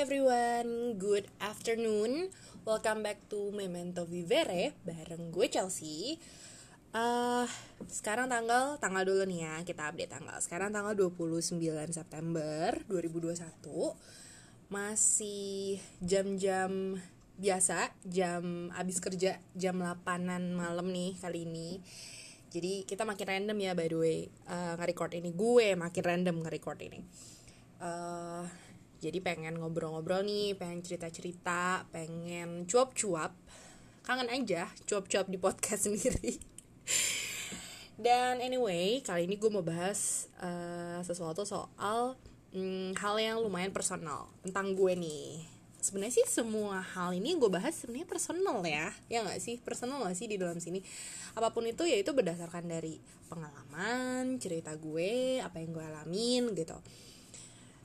everyone, good afternoon. Welcome back to Memento Vivere bareng gue Chelsea. Uh, sekarang tanggal tanggal dulu nih ya, kita update tanggal. Sekarang tanggal 29 September 2021. Masih jam-jam biasa, jam abis kerja jam 8-an malam nih kali ini. Jadi kita makin random ya by the way uh, nge-record ini Gue makin random nge-record ini uh, jadi pengen ngobrol-ngobrol nih pengen cerita-cerita pengen cuap-cuap. Kangen aja cuap-cuap di podcast sendiri. Dan anyway kali ini gue mau bahas uh, sesuatu soal um, hal yang lumayan personal tentang gue nih. Sebenarnya sih semua hal ini gue bahas sebenarnya personal ya. Ya nggak sih? Personal gak sih di dalam sini? Apa pun itu ya itu berdasarkan dari pengalaman cerita gue apa yang gue alamin gitu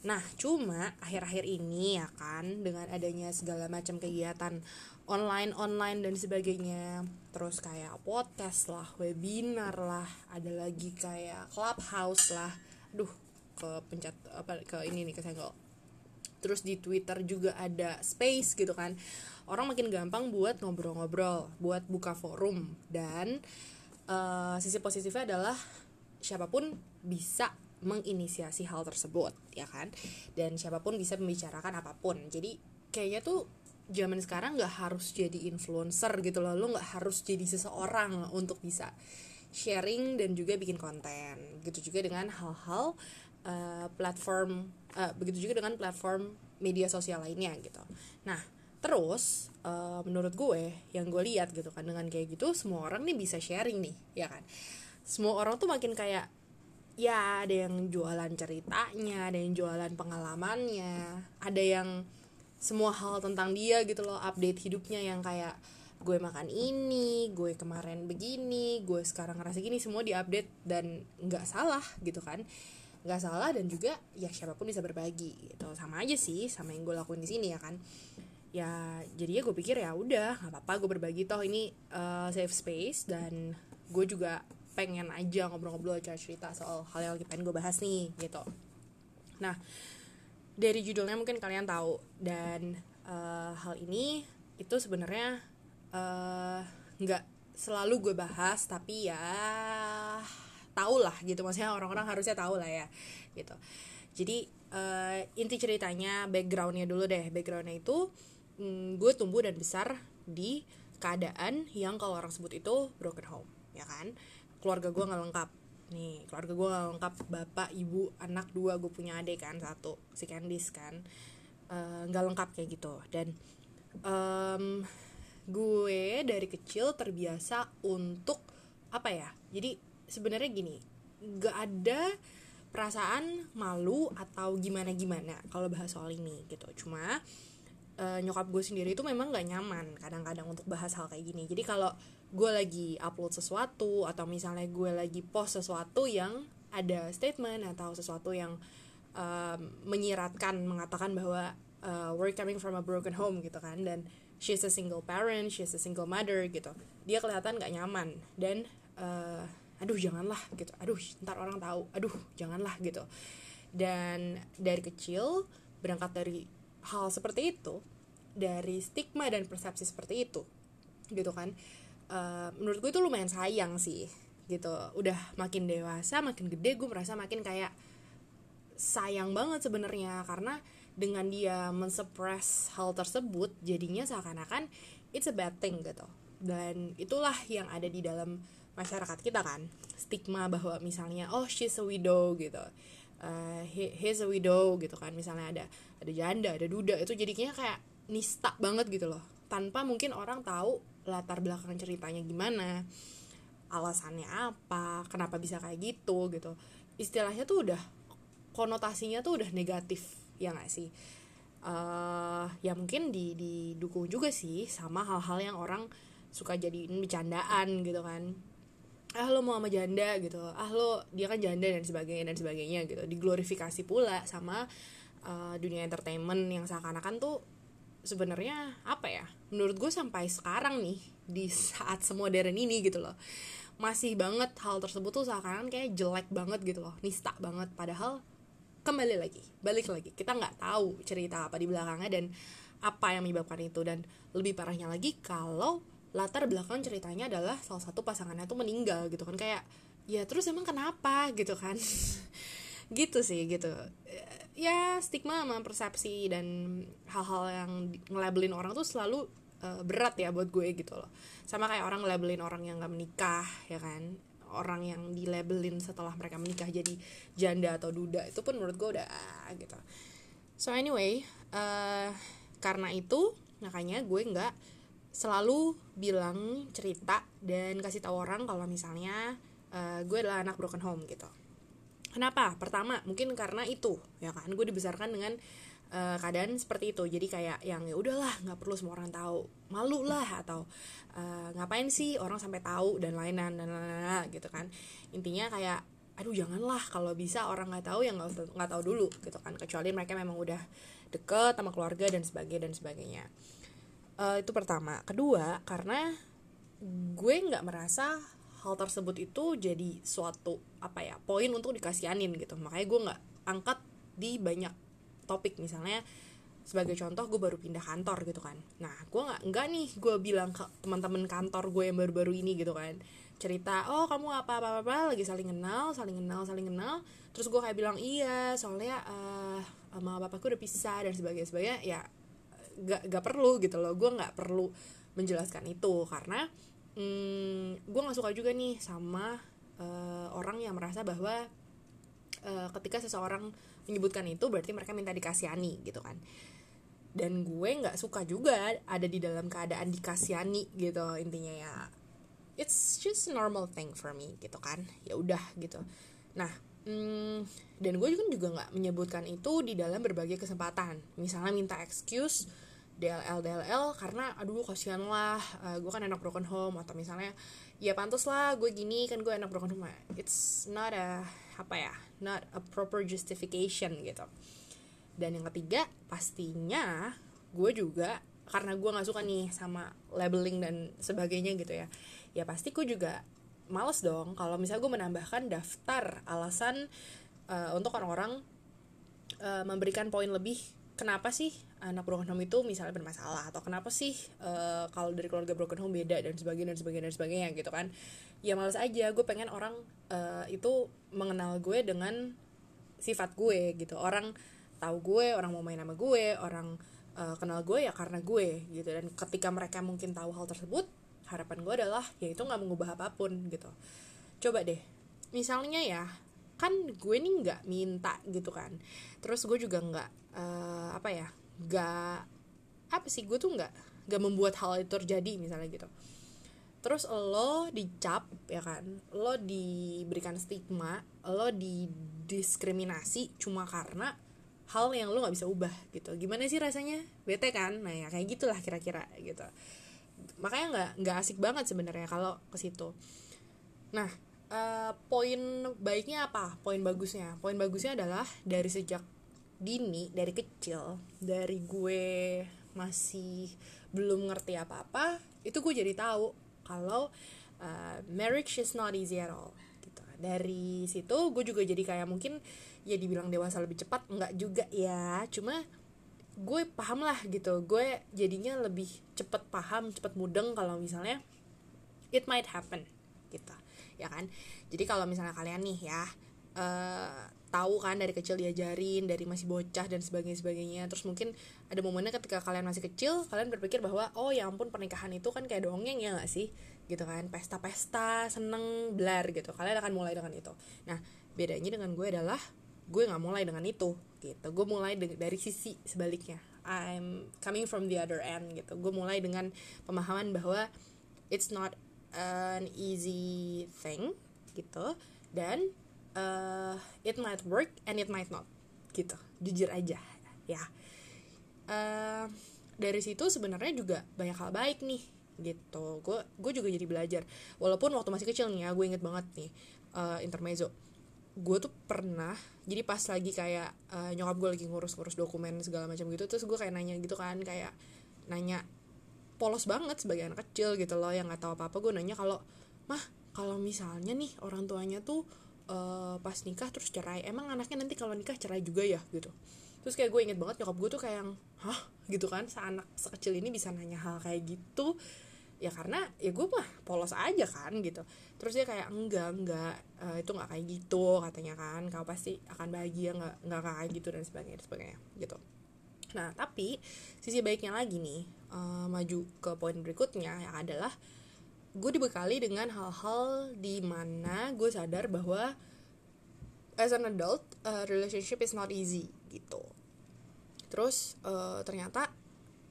Nah, cuma akhir-akhir ini ya kan dengan adanya segala macam kegiatan online-online dan sebagainya, terus kayak podcast lah, webinar lah, ada lagi kayak clubhouse lah. Aduh, ke pencet apa ke ini nih kesenggol. Terus di Twitter juga ada space gitu kan. Orang makin gampang buat ngobrol-ngobrol, buat buka forum dan uh, sisi positifnya adalah siapa pun bisa menginisiasi hal tersebut ya kan? Dan siapa pun bisa membicarakan apa pun. Jadi kayaknya tuh zaman sekarang nggak harus jadi influencer gitu loh. Lo nggak harus jadi seseorang untuk bisa sharing dan juga bikin konten. Gitu juga dengan hal-hal uh, platform uh, begitu juga dengan platform media sosial lainnya gitu. Nah terus uh, menurut gue yang gue lihat gitu kan dengan kayak gitu semua orang nih bisa sharing nih ya kan? Semua orang tuh makin kayak ya ada yang jualan ceritanya ada yang jualan pengalamannya ada yang semua hal tentang dia gitu loh update hidupnya yang kayak gue makan ini gue kemarin begini gue sekarang ngerasa gini semua diupdate dan nggak salah gitu kan. Nggak salah dan juga ya siapa pun bisa berbagi gitu. Sama aja sih sama yang gue lakuin di sini ya kan. Ya jadi ya gue pikir ya udah nggak apa-apa gue berbagi. Toh ini uh, safe space dan gue juga pengen aja ngobrol-ngobrol cerita soal hal yang lagi pengen gue bahas nih gitu. Nah dari judulnya mungkin kalian tahu dan uh, hal ini itu sebenarnya eh, nggak selalu gue bahas tapi ya tau lah gitu. Maksudnya orang-orang harusnya tahu lah ya gitu. Jadi uh, inti ceritanya backgroundnya dulu deh. Backgroundnya itu mm, gue tumbuh dan besar di keadaan yang kalau orang sebut itu broken home ya kan keluarga gue nggak lengkap. Nih keluarga gue nggak lengkap. Bapak ibu anak dua gue punya adik kan satu si Candice kan. Eh, nggak uh, lengkap kayak gitu. Dan um, gue dari kecil terbiasa untuk apa ya jadi sebenarnya gini nggak ada perasaan malu atau gimana gimana kalau bahas soal ini gitu. Cuma uh, nyokap gue sendiri itu memang nggak nyaman kadang-kadang untuk bahas hal kayak gini. Jadi kalau gue lagi upload sesuatu atau misalnya gue lagi post sesuatu yang ada statement atau sesuatu yang um, menyiratkan mengatakan bahwa uh, we're coming from a broken home gitu kan. Dan she's a single parent she's a single mother gitu. Dia kelihatan gak nyaman. Dan uh, aduh janganlah gitu. Aduh ntar orang tahu. Aduh janganlah gitu. Dan dari kecil berangkat dari hal seperti itu dari stigma dan persepsi seperti itu gitu kan uh, menurut gue itu lumayan sayang sih gitu. Udah makin dewasa makin gede gue merasa makin kayak sayang banget sebenarnya. Karena dengan dia mensuppress hal tersebut jadinya seakan-akan it's a bad thing gitu. Dan itulah yang ada di dalam masyarakat kita kan. Stigma bahwa misalnya oh she's a widow gitu. Uh, he, he's a widow gitu kan. Misalnya ada ada janda ada duda itu jadinya kayak nista banget gitu loh. Tanpa mungkin orang tahu latar belakang ceritanya gimana alasannya apa kenapa bisa kayak gitu gitu. Istilahnya tuh udah konotasinya tuh udah negatif ya gak sih? Uh, ya mungkin di didukung juga sih sama hal-hal yang orang suka jadiin bercandaan gitu kan. Ah lo mau sama janda gitu. Ah lo dia kan janda dan sebagainya dan sebagainya gitu. Diglorifikasi pula sama uh, dunia entertainment yang seakan-akan tuh sebenarnya apa ya menurut gue sampai sekarang nih di saat semodern ini gitu loh masih banget hal tersebut tuh seakan kayak jelek banget gitu loh nista banget. Padahal kembali lagi balik lagi kita nggak tahu cerita apa di belakangnya dan apa yang menyebabkan itu. Dan lebih parahnya lagi kalau latar belakang ceritanya adalah salah satu pasangannya tuh meninggal gitu kan kayak ya terus emang kenapa? gitu kan. Gitu sih gitu ya stigma sama persepsi dan hal-hal yang ngelabelin orang tuh selalu uh, berat ya buat gue gitu loh. Sama kayak orang ngelabelin orang yang gak menikah ya kan? Orang yang dilabelin setelah mereka menikah jadi janda atau duda itu pun menurut gue udah ah, gitu. So anyway uh, karena itu makanya gue nggak selalu bilang cerita dan kasih tahu orang kalau misalnya uh, gue adalah anak broken home gitu kenapa? Pertama mungkin karena itu ya kan? Gue dibesarkan dengan uh, keadaan seperti itu. Jadi kayak yang ya udahlah nggak perlu semua orang tahu malu lah atau uh, ngapain sih orang sampai tahu? dan lain-lain dan lain-lain gitu kan. Intinya kayak aduh janganlah. Kalau bisa orang nggak tahu yang nggak nggak tahu dulu gitu kan. Kecuali mereka memang udah deket sama keluarga dan sebagainya dan sebagainya. Uh, itu pertama. Kedua karena gue nggak merasa hal tersebut itu jadi suatu apa ya poin untuk dikasianin gitu. Makanya gue nggak angkat di banyak topik. Misalnya sebagai contoh gue baru pindah kantor gitu kan. Nah gue nggak nggak nih gue bilang ke teman-teman kantor gue yang baru-baru ini gitu kan. Cerita oh kamu apa apa apa, lagi saling kenal saling kenal saling kenal. Terus gue kayak bilang iya soalnya uh, sama bapakku udah pisah dan sebagainya sebagainya. Ya gak, gak perlu gitu loh. Gue nggak perlu menjelaskan itu karena hmm, gue nggak suka juga nih sama uh, orang yang merasa bahwa uh, ketika seseorang menyebutkan itu berarti mereka minta dikasihani gitu kan. Dan gue nggak suka juga ada di dalam keadaan dikasihani gitu intinya ya. It's just normal thing for me gitu kan. Ya udah gitu. Nah hmm, dan gue juga juga nggak menyebutkan itu di dalam berbagai kesempatan. Misalnya minta excuse DLL DLL karena aduh kasihan lah uh, gue kan anak broken home atau misalnya ya pantas lah gue gini kan gue anak broken home it's not a apa ya not a proper justification gitu. Dan yang ketiga pastinya gue juga karena gue nggak suka nih sama labeling dan sebagainya gitu ya ya pasti gue juga males dong kalau misalnya gue menambahkan daftar alasan uh, untuk orang-orang uh, memberikan poin lebih kenapa sih anak broken home itu misalnya bermasalah atau kenapa sih uh, kalau dari keluarga broken home beda dan sebagainya dan sebagainya dan sebagainya gitu kan. Ya males aja gue pengen orang uh, itu mengenal gue dengan sifat gue gitu. Orang tahu gue orang mau main sama gue orang uh, kenal gue ya karena gue gitu. Dan ketika mereka mungkin tahu hal tersebut harapan gue adalah ya itu nggak mengubah apa pun gitu. Coba deh misalnya ya kan gue nih nggak minta gitu kan. Terus gue juga nggak uh, apa ya nggak apa sih gue tuh nggak nggak membuat hal itu terjadi misalnya gitu. Terus lo dicap ya kan? Lo diberikan stigma lo didiskriminasi cuma karena hal yang lo nggak bisa ubah gitu. Gimana sih rasanya? Bete kan? Nah ya kayak gitulah kira-kira gitu. Makanya nggak nggak asik banget sebenarnya kalau ke situ. Nah uh, poin baiknya apa? Poin bagusnya. Poin bagusnya adalah dari sejak dini dari kecil dari gue masih belum ngerti apa-apa itu gue jadi tahu kalau uh, marriage is not easy at all gitu. Dari situ gue juga jadi kayak mungkin ya dibilang dewasa lebih cepat enggak juga ya. Cuma gue paham lah gitu gue jadinya lebih cepet paham cepet mudeng kalau misalnya it might happen gitu ya kan? Jadi kalau misalnya kalian nih ya uh, tahu kan dari kecil diajarin dari masih bocah dan sebagainya sebagainya. Terus mungkin ada momennya ketika kalian masih kecil kalian berpikir bahwa oh ya ampun pernikahan itu kan kayak dongeng ya gak sih? Gitu kan pesta-pesta seneng blar gitu. Kalian akan mulai dengan itu. Nah bedanya dengan gue adalah gue nggak mulai dengan itu gitu. Gue mulai dari sisi sebaliknya. I'm coming from the other end gitu. Gue mulai dengan pemahaman bahwa it's not an easy thing gitu. Dan uh, it might work and it might not gitu. Jujur aja ya. Uh, dari situ sebenarnya juga banyak hal baik nih gitu. Gue gue juga jadi belajar. Walaupun waktu masih kecil nih ya gue inget banget nih uh, intermezzo. Gue tuh pernah jadi pas lagi kayak uh, nyokap gue lagi ngurus-ngurus dokumen segala macam gitu terus gue kayak nanya gitu kan kayak nanya polos banget sebagai anak kecil gitu loh yang nggak tahu apa apa gue nanya kalau mah kalau misalnya nih orang tuanya tuh uh, pas nikah terus cerai. Emang anaknya nanti kalau nikah cerai juga ya gitu. Terus kayak gue inget banget nyokap gue tuh kayak yang hah? gitu kan. Seanak sekecil ini bisa nanya hal kayak gitu. Ya karena ya gue mah polos aja kan gitu. Terus dia kayak enggak enggak uh, itu nggak kayak gitu katanya kan. Kau pasti akan bahagia nggak nggak kayak gitu dan sebagainya dan sebagainya gitu. Nah tapi sisi baiknya lagi nih uh, maju ke poin berikutnya yang adalah gue dibekali dengan hal-hal di mana gue sadar bahwa as an adult uh, relationship is not easy gitu. Terus uh, ternyata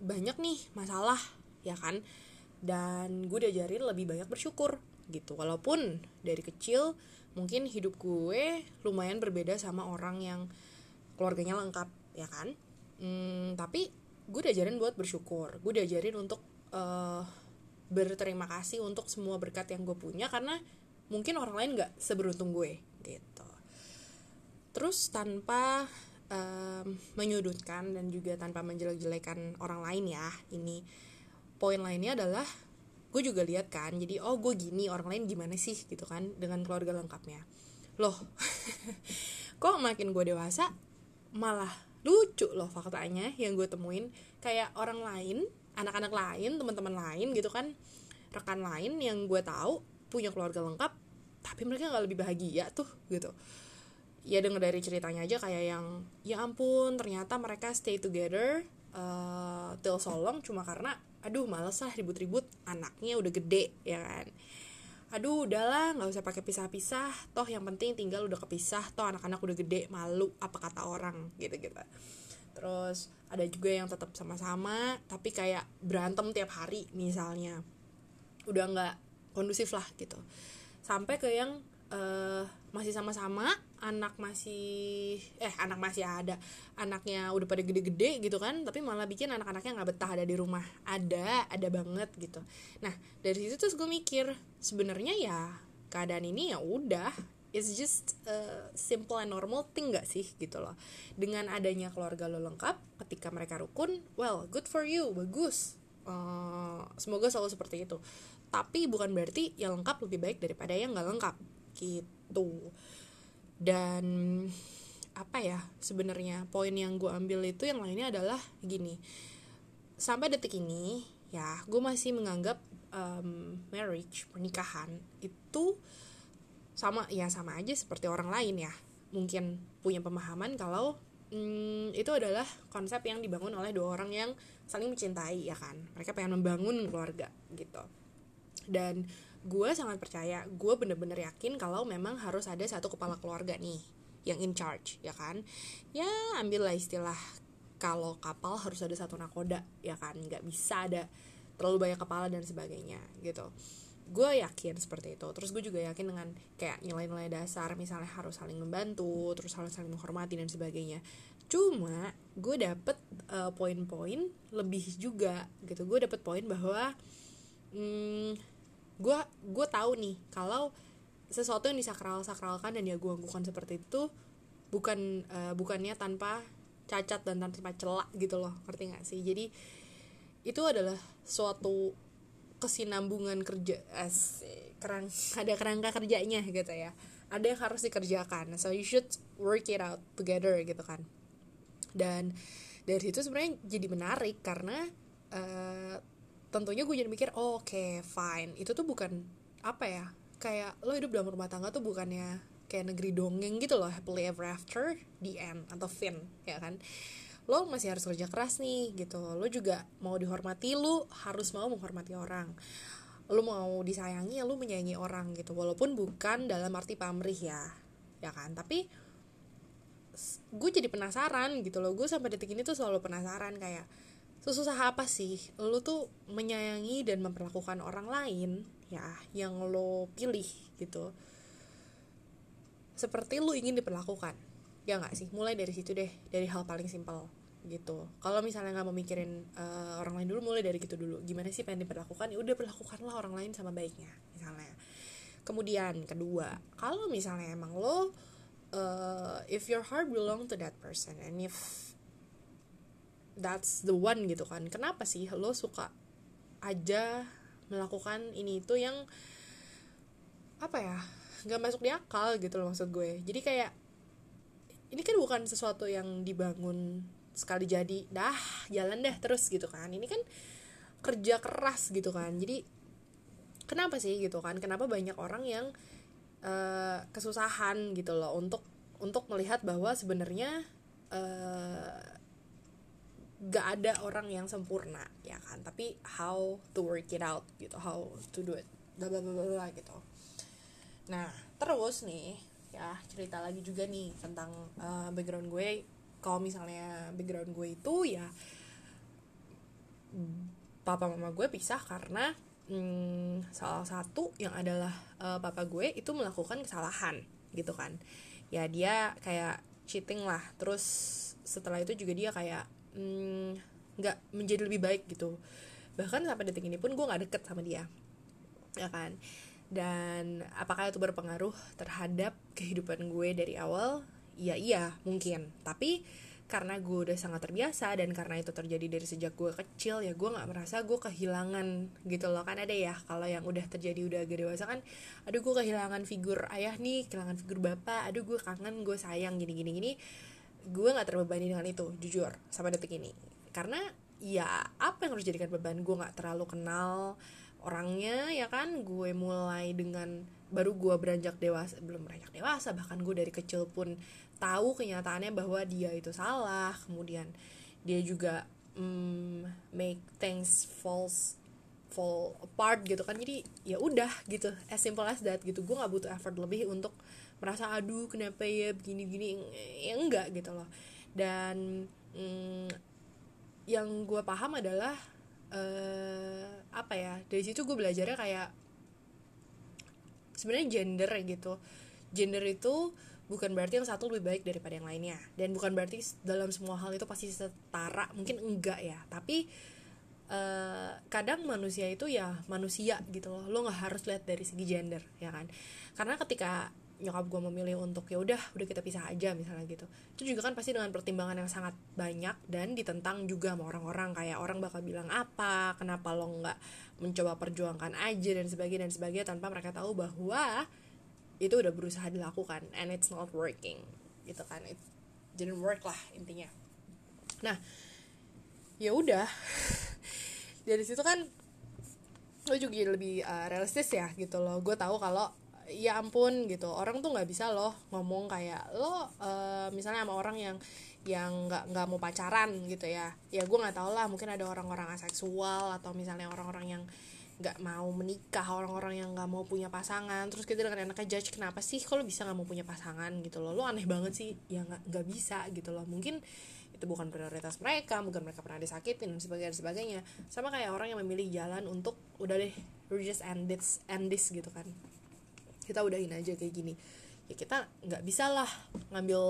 banyak nih masalah ya kan? Dan gue diajarin lebih banyak bersyukur gitu. Walaupun dari kecil mungkin hidup gue lumayan berbeda sama orang yang keluarganya lengkap ya kan? Hmm, tapi gue diajarin buat bersyukur. Gue diajarin untuk uh, berterima kasih untuk semua berkat yang gue punya karena mungkin orang lain nggak seberuntung gue gitu. Terus tanpa um, menyudutkan dan juga tanpa menjelek-jelekan orang lain ya ini poin lainnya adalah gue juga lihat kan jadi oh gue gini orang lain gimana sih? gitu kan dengan keluarga lengkapnya. Loh kok makin gue dewasa malah lucu loh faktanya yang gue temuin. Kayak orang lain anak-anak lain teman-teman lain gitu kan rekan lain yang gue tahu punya keluarga lengkap tapi mereka nggak lebih bahagia tuh gitu. Ya denger dari ceritanya aja kayak yang ya ampun ternyata mereka stay together uh, till so long cuma karena aduh males lah ribut-ribut anaknya udah gede ya kan. Aduh udahlah nggak usah pakai pisah-pisah toh yang penting tinggal udah kepisah toh anak-anak udah gede malu apa kata orang gitu gitu terus ada juga yang tetap sama-sama tapi kayak berantem tiap hari misalnya. Udah nggak kondusif lah gitu. Sampai ke yang uh, masih sama-sama anak masih eh anak masih ada. Anaknya udah pada gede-gede gitu kan tapi malah bikin anak-anaknya nggak betah ada di rumah. Ada ada banget gitu. Nah dari situ terus gue mikir sebenarnya ya keadaan ini ya udah it's just a simple and normal thing gak sih gitu loh. Dengan adanya keluarga lo lengkap ketika mereka rukun well good for you bagus. Uh, semoga selalu seperti itu. Tapi bukan berarti yang lengkap lebih baik daripada yang nggak lengkap gitu. Dan apa ya sebenarnya poin yang gue ambil itu yang lainnya adalah gini. Sampai detik ini ya gue masih menganggap um, marriage pernikahan itu sama ya sama aja seperti orang lain ya. Mungkin punya pemahaman kalau hmm, itu adalah konsep yang dibangun oleh dua orang yang saling mencintai ya kan? Mereka pengen membangun keluarga gitu. Dan gue sangat percaya gue bener-bener yakin kalau memang harus ada satu kepala keluarga nih yang in charge ya kan? Ya ambillah istilah kalau kapal harus ada satu nakoda ya kan? Nggak bisa ada terlalu banyak kepala dan sebagainya gitu gue yakin seperti itu. Terus gue juga yakin dengan kayak nilai-nilai dasar misalnya harus saling membantu terus harus saling menghormati dan sebagainya. Cuma gue dapet uh, poin-poin lebih juga gitu. Gue dapet poin bahwa hmm, gue gue tahu nih kalau sesuatu yang disakral sakralkan dan ya gue lakukan seperti itu bukan uh, bukannya tanpa cacat dan tanpa celak gitu loh. Ngerti gak sih? Jadi itu adalah suatu kesinambungan kerja as kerang ada kerangka kerjanya gitu ya. Ada yang harus dikerjakan. So you should work it out together gitu kan. Dan dari situ sebenarnya jadi menarik karena uh, tentunya gue jadi mikir oh, oke okay, fine. Itu tuh bukan apa ya kayak lo hidup dalam rumah tangga tuh bukannya kayak negeri dongeng gitu loh happily ever after the end atau fin ya kan lo masih harus kerja keras nih gitu. Lo juga mau dihormati lo harus mau menghormati orang. Lo mau disayangi ya lo menyayangi orang gitu. Walaupun bukan dalam arti pamrih ya ya kan? Tapi gue jadi penasaran gitu loh. Gue sampai detik ini tuh selalu penasaran kayak sesusah apa sih lo tuh menyayangi dan memperlakukan orang lain ya yang lo pilih gitu. Seperti lo ingin diperlakukan ya nggak sih mulai dari situ deh dari hal paling simpel gitu. Kalau misalnya nggak mau mikirin uh, orang lain dulu mulai dari gitu dulu. Gimana sih pengen diperlakukan? Ya udah perlakukanlah orang lain sama baiknya misalnya. Kemudian kedua kalau misalnya emang lo uh, if your heart belong to that person and if that's the one gitu kan. Kenapa sih lo suka aja melakukan ini itu yang apa ya nggak masuk di akal gitu loh maksud gue. Jadi kayak ini kan bukan sesuatu yang dibangun sekali jadi dah jalan deh terus gitu kan. Ini kan kerja keras gitu kan. Jadi kenapa sih gitu kan? Kenapa banyak orang yang uh, kesusahan gitu loh untuk untuk melihat bahwa sebenarnya uh, gak ada orang yang sempurna ya kan? Tapi how to work it out gitu how to do it bla bla bla gitu. Nah terus nih ya cerita lagi juga nih tentang uh, background gue. Kalau misalnya background gue itu ya papa mama gue pisah karena hmm, salah satu yang adalah uh, papa gue itu melakukan kesalahan gitu kan. Ya dia kayak cheating lah. Terus setelah itu juga dia kayak hmm, nggak mm, menjadi lebih baik gitu. Bahkan sampai detik ini pun gue nggak deket sama dia. Ya kan dan apakah itu berpengaruh terhadap kehidupan gue dari awal? Ya iya mungkin. Tapi karena gue udah sangat terbiasa dan karena itu terjadi dari sejak gue kecil ya gue nggak merasa gue kehilangan gitu loh. Kan ada ya kalau yang udah terjadi udah agak dewasa kan aduh gue kehilangan figur ayah nih kehilangan figur bapak aduh gue kangen gue sayang gini gini gini. Gue nggak terbebani dengan itu jujur sampai detik ini. Karena ya apa yang harus jadikan beban? Gue nggak terlalu kenal orangnya ya kan? Gue mulai dengan baru gue beranjak dewasa belum beranjak dewasa bahkan gue dari kecil pun tahu kenyataannya bahwa dia itu salah. Kemudian dia juga mm, make things false fall apart gitu kan. Jadi ya udah gitu. As simple as that gitu. Gue nggak butuh effort lebih untuk merasa aduh kenapa ya begini begini ya enggak gitu loh. Dan mm, yang gue paham adalah uh, apa ya dari situ gue belajarnya kayak sebenarnya gender gitu. Gender itu bukan berarti yang satu lebih baik daripada yang lainnya. Dan bukan berarti dalam semua hal itu pasti setara mungkin enggak ya. Tapi uh, kadang manusia itu ya manusia gitu loh. Lo nggak harus lihat dari segi gender ya kan? Karena ketika nyokap gue memilih untuk ya udah udah kita pisah aja misalnya gitu. Itu juga kan pasti dengan pertimbangan yang sangat banyak dan ditentang juga sama orang-orang. Kayak orang bakal bilang apa? Kenapa lo nggak mencoba perjuangkan aja? dan sebagainya dan sebagainya tanpa mereka tahu bahwa itu udah berusaha dilakukan and it's not working gitu kan. It didn't work lah intinya. Nah ya udah. Dari situ kan lo juga lebih uh, realistis ya gitu loh. Gue tahu kalau ya ampun gitu. Orang tuh nggak bisa loh ngomong kayak lo uh, misalnya sama orang yang yang nggak nggak mau pacaran gitu ya. Ya gue nggak tahu lah mungkin ada orang-orang aseksual atau misalnya orang-orang yang nggak mau menikah orang-orang yang nggak mau punya pasangan terus kita dengan enaknya judge kenapa sih kalau bisa nggak mau punya pasangan? Gitu loh. Lo aneh banget sih. Ya nggak nggak bisa gitu loh. Mungkin itu bukan prioritas mereka mungkin mereka pernah disakitin dan sebagainya dan sebagainya. Sama kayak orang yang memilih jalan untuk udah deh we just end this end this gitu kan kita udahin aja kayak gini. Ya kita nggak bisa lah ngambil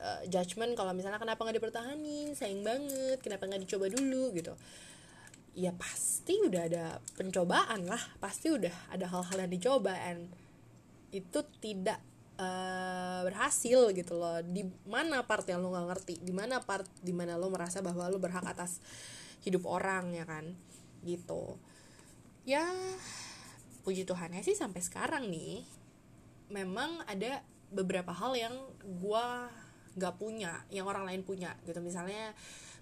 uh, judgement kalau misalnya kenapa nggak dipertahanin sayang banget kenapa nggak dicoba dulu gitu. Ya pasti udah ada pencobaan lah pasti udah ada hal-hal yang dicoba and itu tidak uh, berhasil gitu loh. Di mana part yang lo nggak ngerti? Di mana part di mana lo merasa bahwa lo berhak atas hidup orang ya kan? Gitu. Ya puji Tuhan ya sih sampai sekarang nih memang ada beberapa hal yang gue nggak punya yang orang lain punya gitu. Misalnya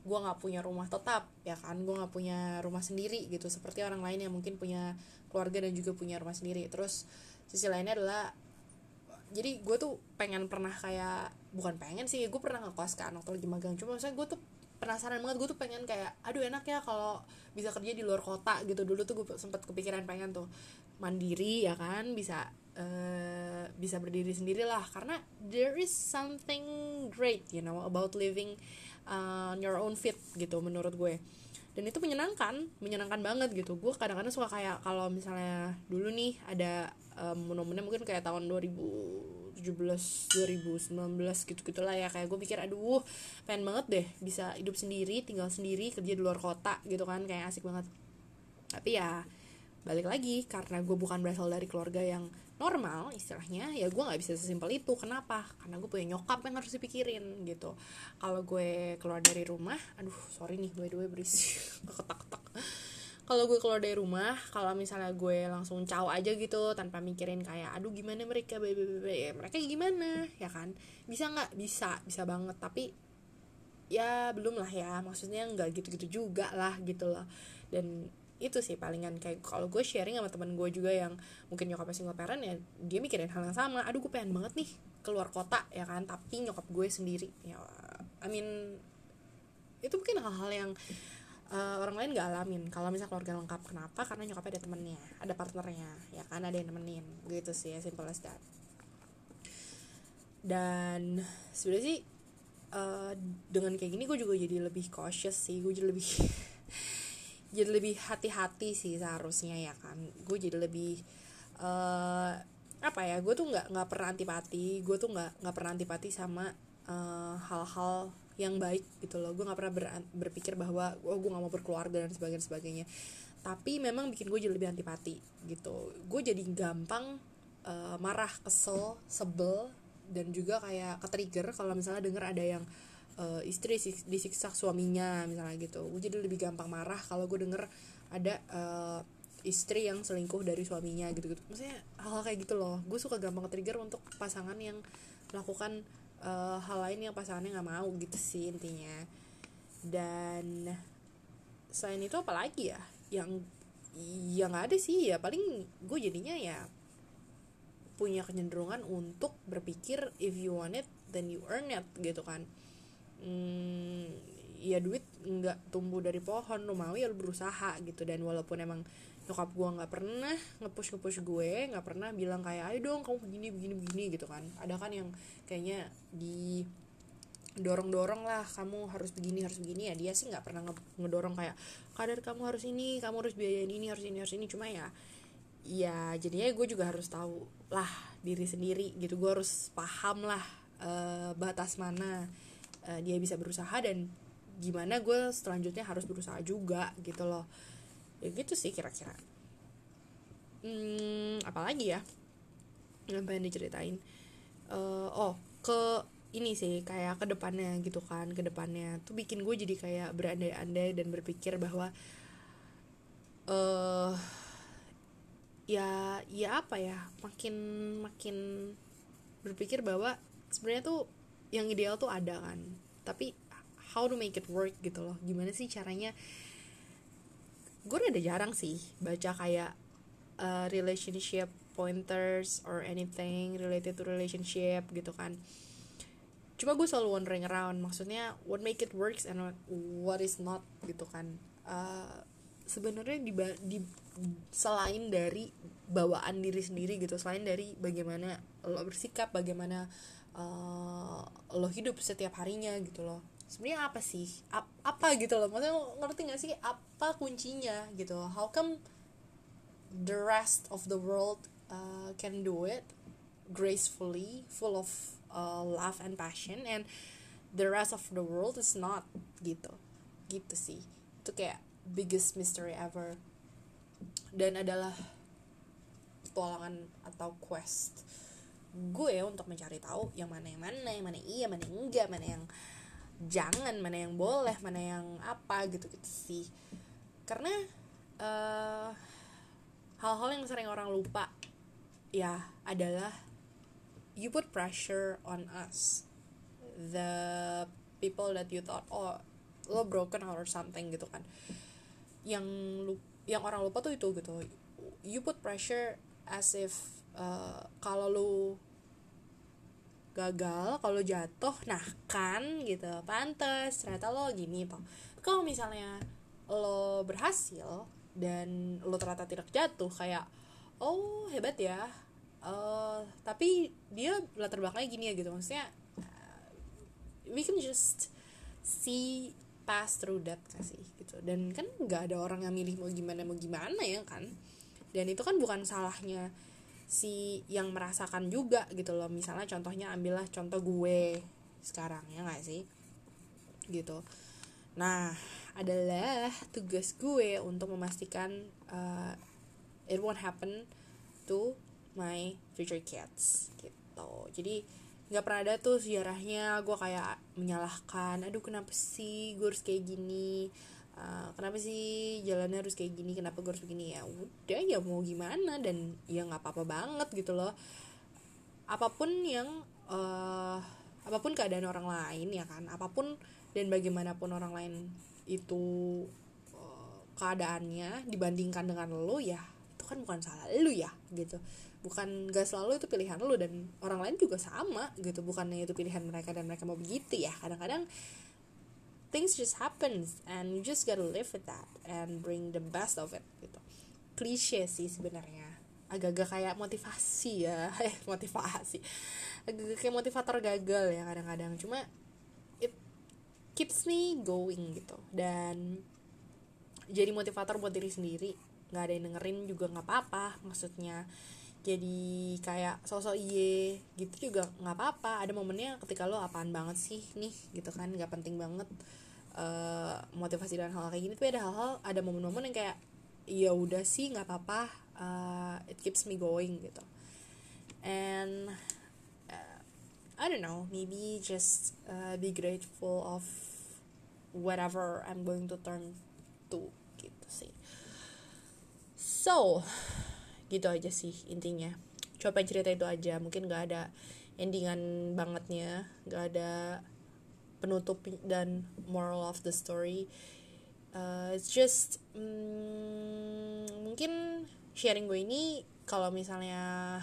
gue nggak punya rumah tetap ya kan? Gue nggak punya rumah sendiri gitu. Seperti orang lain yang mungkin punya keluarga dan juga punya rumah sendiri. Terus sisi lainnya adalah jadi gue tuh pengen pernah kayak bukan pengen sih gue pernah ngekos kan waktu lagi magang. Cuma maksudnya gue tuh penasaran banget. Gue tuh pengen kayak aduh enak ya kalau bisa kerja di luar kota gitu. Dulu tuh gue sempet kepikiran pengen tuh mandiri ya kan? Bisa uh, bisa berdiri sendiri lah karena there is something great you know about living uh, on your own feet gitu menurut gue dan itu menyenangkan menyenangkan banget gitu. Gue kadang-kadang suka kayak kalau misalnya dulu nih ada um, momen-momen mungkin kayak tahun 2000 2017 2019 gitu gitulah ya. Kayak gue pikir aduh pengen banget deh bisa hidup sendiri tinggal sendiri kerja di luar kota gitu kan. Kayak asik banget. Tapi ya balik lagi karena gue bukan berasal dari keluarga yang normal istilahnya ya gue nggak bisa sesimpel itu. Kenapa? Karena gue punya nyokap yang harus dipikirin gitu. Kalau gue keluar dari rumah aduh sorry nih the way berisik. Ketak ketak kalau gue keluar dari rumah kalau misalnya gue langsung caw aja gitu tanpa mikirin kayak aduh gimana mereka ya mereka gimana ya kan? Bisa nggak? Bisa bisa banget. Tapi ya belum lah ya. Maksudnya nggak gitu-gitu juga lah gitu loh. Dan itu sih palingan kayak kalau gue sharing sama teman gue juga yang mungkin nyokapnya single parent ya dia mikirin hal yang sama. Aduh gue pengen banget nih keluar kota ya kan? Tapi nyokap gue sendiri ya I mean itu mungkin hal-hal yang uh, orang lain gak alamin. Kalau misal keluarga lengkap kenapa? Karena nyokapnya ada temennya ada partnernya ya kan? Ada yang nemenin gitu sih ya simple as that. Dan sebenarnya sih uh, dengan kayak gini gue juga jadi lebih cautious sih gue jadi lebih jadi lebih hati-hati sih seharusnya ya kan. Gue jadi lebih uh, apa ya gue tuh nggak nggak pernah antipati gue tuh nggak nggak pernah antipati sama hal-hal uh, yang baik gitu loh. Gue nggak pernah ber, berpikir bahwa oh gue nggak mau berkeluarga dan sebagainya sebagainya. Tapi memang bikin gue jadi lebih antipati gitu. Gue jadi gampang uh, marah kesel sebel dan juga kayak ke trigger kalau misalnya denger ada yang uh, istri disiksa suaminya misalnya gitu. Gue jadi lebih gampang marah kalau gue denger ada uh, istri yang selingkuh dari suaminya gitu gitu maksudnya hal, -hal kayak gitu loh. Gue suka gampang trigger untuk pasangan yang melakukan uh, hal lain yang pasangannya nggak mau gitu sih intinya. Dan selain itu apalagi ya? Yang yang ada sih. Ya paling gue jadinya ya punya kecenderungan untuk berpikir if you want it then you earn it gitu kan hmm, ya duit nggak tumbuh dari pohon lo mau ya lo berusaha gitu. Dan walaupun emang nyokap gue nggak pernah ngepush ngepush gue nggak pernah bilang kayak ayo dong kamu begini begini begini gitu kan. Ada kan yang kayaknya di dorong dorong lah kamu harus begini harus begini. Ya dia sih nggak pernah ngedorong kayak kadar kamu harus ini kamu harus biayain ini harus ini harus ini. Cuma ya ya jadinya gue juga harus tahu lah diri sendiri gitu. Gue harus paham lah uh, batas mana uh, dia bisa berusaha dan gimana gue selanjutnya harus berusaha juga gitu loh. Ya gitu sih kira-kira. Hmm, apalagi ya? Yang pengen diceritain? Uh, oh ke ini sih kayak ke depannya gitu kan ke depannya. Tuh bikin gue jadi kayak berandai-andai dan berpikir bahwa uh, ya ya apa ya? Makin makin berpikir bahwa sebenarnya tuh yang ideal tuh ada kan. Tapi how to make it work gitu loh. Gimana sih caranya? Gue udah jarang sih baca kayak uh, relationship pointers or anything related to relationship gitu kan. Cuma gue selalu wondering around maksudnya what make it works and what, is not gitu kan. Uh, sebenarnya di, di selain dari bawaan diri sendiri gitu selain dari bagaimana lo bersikap bagaimana uh, lo hidup setiap harinya gitu loh. Sebenarnya apa sih? A apa gitu loh? Maksudnya ngerti gak sih apa kuncinya gitu? How come the rest of the world uh, can do it gracefully full of uh, love and passion and the rest of the world is not gitu? Gitu sih. Itu kayak biggest mystery ever. Dan adalah petualangan atau quest gue untuk mencari tahu yang mana yang mana yang mana iya mana yang enggak mana yang jangan mana yang boleh mana yang apa gitu gitu sih. Karena eh, hal-hal yang sering orang lupa ya adalah you put pressure on us the people that you thought oh lo broken or something gitu kan. Yang lu yang orang lupa tuh itu gitu. You put pressure as if uh, kalau lu gagal kalau jatuh nah kan gitu pantas ternyata lo gini toh kalau misalnya lo berhasil dan lo ternyata tidak jatuh kayak oh hebat ya. Uh, tapi dia latar belakangnya gini ya gitu maksudnya uh, we can just see pass through that kasih gitu. Dan kan nggak ada orang yang milih mau gimana mau gimana ya kan dan itu kan bukan salahnya si yang merasakan juga gitu loh. Misalnya contohnya ambillah contoh gue sekarang ya nggak sih? Gitu. Nah adalah tugas gue untuk memastikan uh, it won't happen to my future kids gitu. Jadi nggak pernah ada tuh sejarahnya gue kayak menyalahkan aduh kenapa sih gue harus kayak gini uh, kenapa sih jalannya harus kayak gini? Kenapa gue harus begini? Ya udah ya mau gimana? Dan ya nggak apa-apa banget gitu loh. Apa pun yang uh, apa pun keadaan orang lain ya kan? Apa pun dan bagaimanapun orang lain itu uh, keadaannya dibandingkan dengan lo ya itu kan bukan salah lo ya gitu. Bukan gak selalu itu pilihan lo dan orang lain juga sama gitu. Bukannya itu pilihan mereka dan mereka mau begitu ya. Kadang-kadang things just happens and you just gotta live with that and bring the best of it gitu. Klise sih sebenarnya. Agak-agak kayak motivasi ya. Eh motivasi. Agak-agak kayak motivator gagal ya kadang-kadang. Cuma it keeps me going gitu. Dan jadi motivator buat diri sendiri. Nggak ada yang dengerin juga nggak apa-apa maksudnya. Jadi kayak sosok iye gitu juga nggak apa-apa. Ada momennya ketika lo apaan banget sih nih gitu kan. Nggak penting banget uh, motivasi dan hal kayak gini tapi ada hal-hal ada momen-momen yang kayak ya udah sih nggak apa-apa uh, it keeps me going gitu. And uh, I don't know maybe just uh, be grateful of whatever I'm going to turn to gitu sih. So gitu aja sih intinya. Coba cerita itu aja mungkin gak ada endingan bangetnya gak ada penutup dan moral of the story. Uh, it's just mm, mungkin sharing gue ini kalau misalnya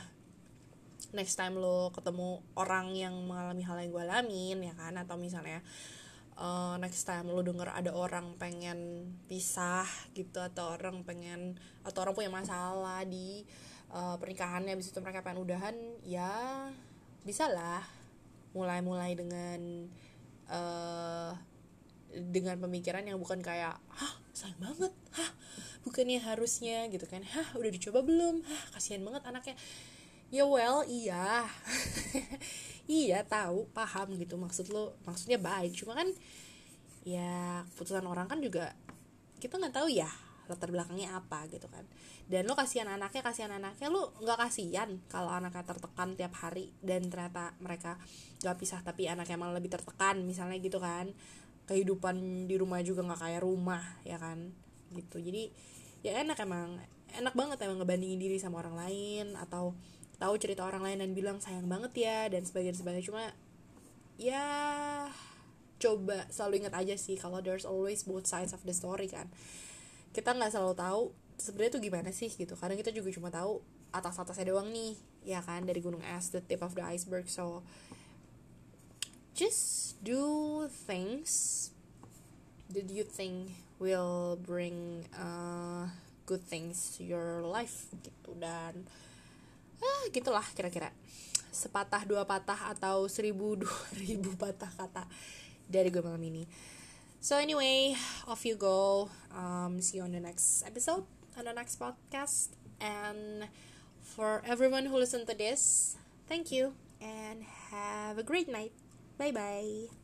next time lo ketemu orang yang mengalami hal yang gue alamin ya kan? Atau misalnya uh, next time lo denger ada orang pengen pisah gitu atau orang pengen atau orang punya masalah di uh, pernikahannya habis itu mereka pengen udahan ya bisa lah. Mulai-mulai dengan uh, dengan pemikiran yang bukan kayak hah sayang banget hah bukannya harusnya gitu kan. Hah udah dicoba belum? Hah kasihan banget anaknya. Ya well iya. Iya tahu paham gitu maksud lo. Maksudnya baik cuma kan ya keputusan orang kan juga kita nggak tahu ya latar belakangnya apa gitu kan. Dan lo kasihan anaknya kasihan anaknya lo nggak kasihan kalau anaknya tertekan tiap hari dan ternyata mereka gak pisah tapi anaknya malah lebih tertekan misalnya gitu kan. Kehidupan di rumah juga nggak kayak rumah ya kan gitu. Jadi ya enak emang enak banget emang ngebandingin diri sama orang lain atau tahu cerita orang lain dan bilang sayang banget ya dan sebagainya sebagainya. Cuma ya coba selalu ingat aja sih kalau there's always both sides of the story kan kita nggak selalu tahu sebenarnya tuh gimana sih gitu. Karena kita juga cuma tahu atas atasnya doang nih ya kan dari gunung es the tip of the iceberg. So just do things that you think will bring uh, good things to your life gitu. Dan ah gitulah kira-kira. Sepatah dua patah atau seribu dua ribu patah kata dari gue malam ini so anyway off you go. Um, see you on the next episode on the next podcast. And for everyone who listened to this thank you and have a great night. Bye bye